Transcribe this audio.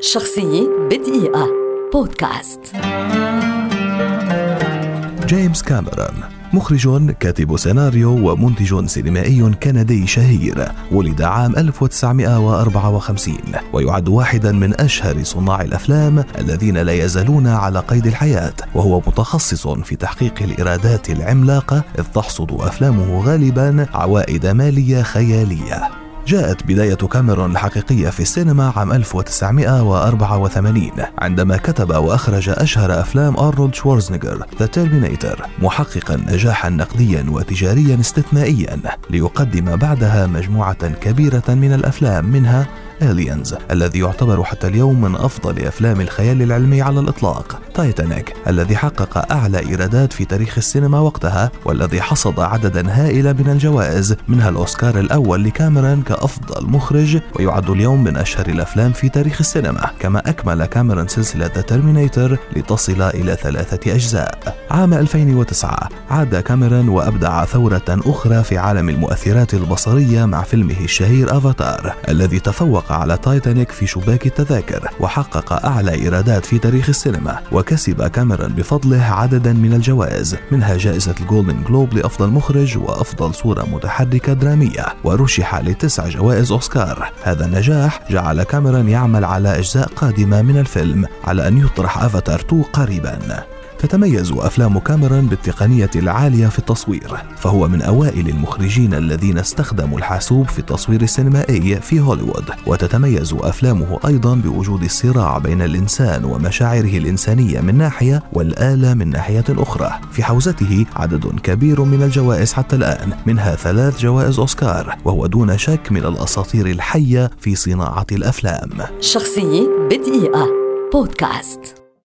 شخصية بدقيقة. بودكاست. جيمس كاميرون مخرج كاتب سيناريو ومنتج سينمائي كندي شهير ولد عام 1954 ويعد واحدا من أشهر صناع الأفلام الذين لا يزالون على قيد الحياة وهو متخصص في تحقيق الإيرادات العملاقة إذ تحصد أفلامه غالبا عوائد مالية خيالية. جاءت بداية كاميرون الحقيقية في السينما عام 1984 عندما كتب وأخرج أشهر أفلام أرنولد شوارزنيجر The Terminator محققا نجاحا نقديا وتجاريا استثنائيا ليقدم بعدها مجموعة كبيرة من الأفلام منها Aliens الذي يعتبر حتى اليوم من أفضل أفلام الخيال العلمي على الإطلاق. تايتانيك الذي حقق أعلى إيرادات في تاريخ السينما وقتها والذي حصد عددا هائلا من الجوائز منها الأوسكار الأول لكاميرون كأفضل مخرج ويعد اليوم من أشهر الأفلام في تاريخ السينما كما أكمل كاميرون سلسلة Terminator لتصل إلى ثلاثة أجزاء. عام 2009 عاد كاميرون وأبدع ثورة أخرى في عالم المؤثرات البصرية مع فيلمه الشهير أفاتار الذي تفوق على تايتانيك في شباك التذاكر وحقق أعلى إيرادات في تاريخ السينما وكسب كاميرون بفضله عددا من الجوائز منها جائزة ال Golden Globe لأفضل مخرج وأفضل صورة متحركة درامية ورشح لتسع جوائز أوسكار. هذا النجاح جعل كاميرون يعمل على أجزاء قادمة من الفيلم على أن يطرح أفاتار 2 قريبا. تتميز أفلام كاميرون بالتقنية العالية في التصوير فهو من أوائل المخرجين الذين استخدموا الحاسوب في التصوير السينمائي في هوليوود. وتتميز أفلامه أيضا بوجود الصراع بين الإنسان ومشاعره الإنسانية من ناحية والآلة من ناحية أخرى. في حوزته عدد كبير من الجوائز حتى الآن منها ثلاث جوائز أوسكار وهو دون شك من الأساطير الحية في صناعة الأفلام. شخصية بدقيقة. بودكاست.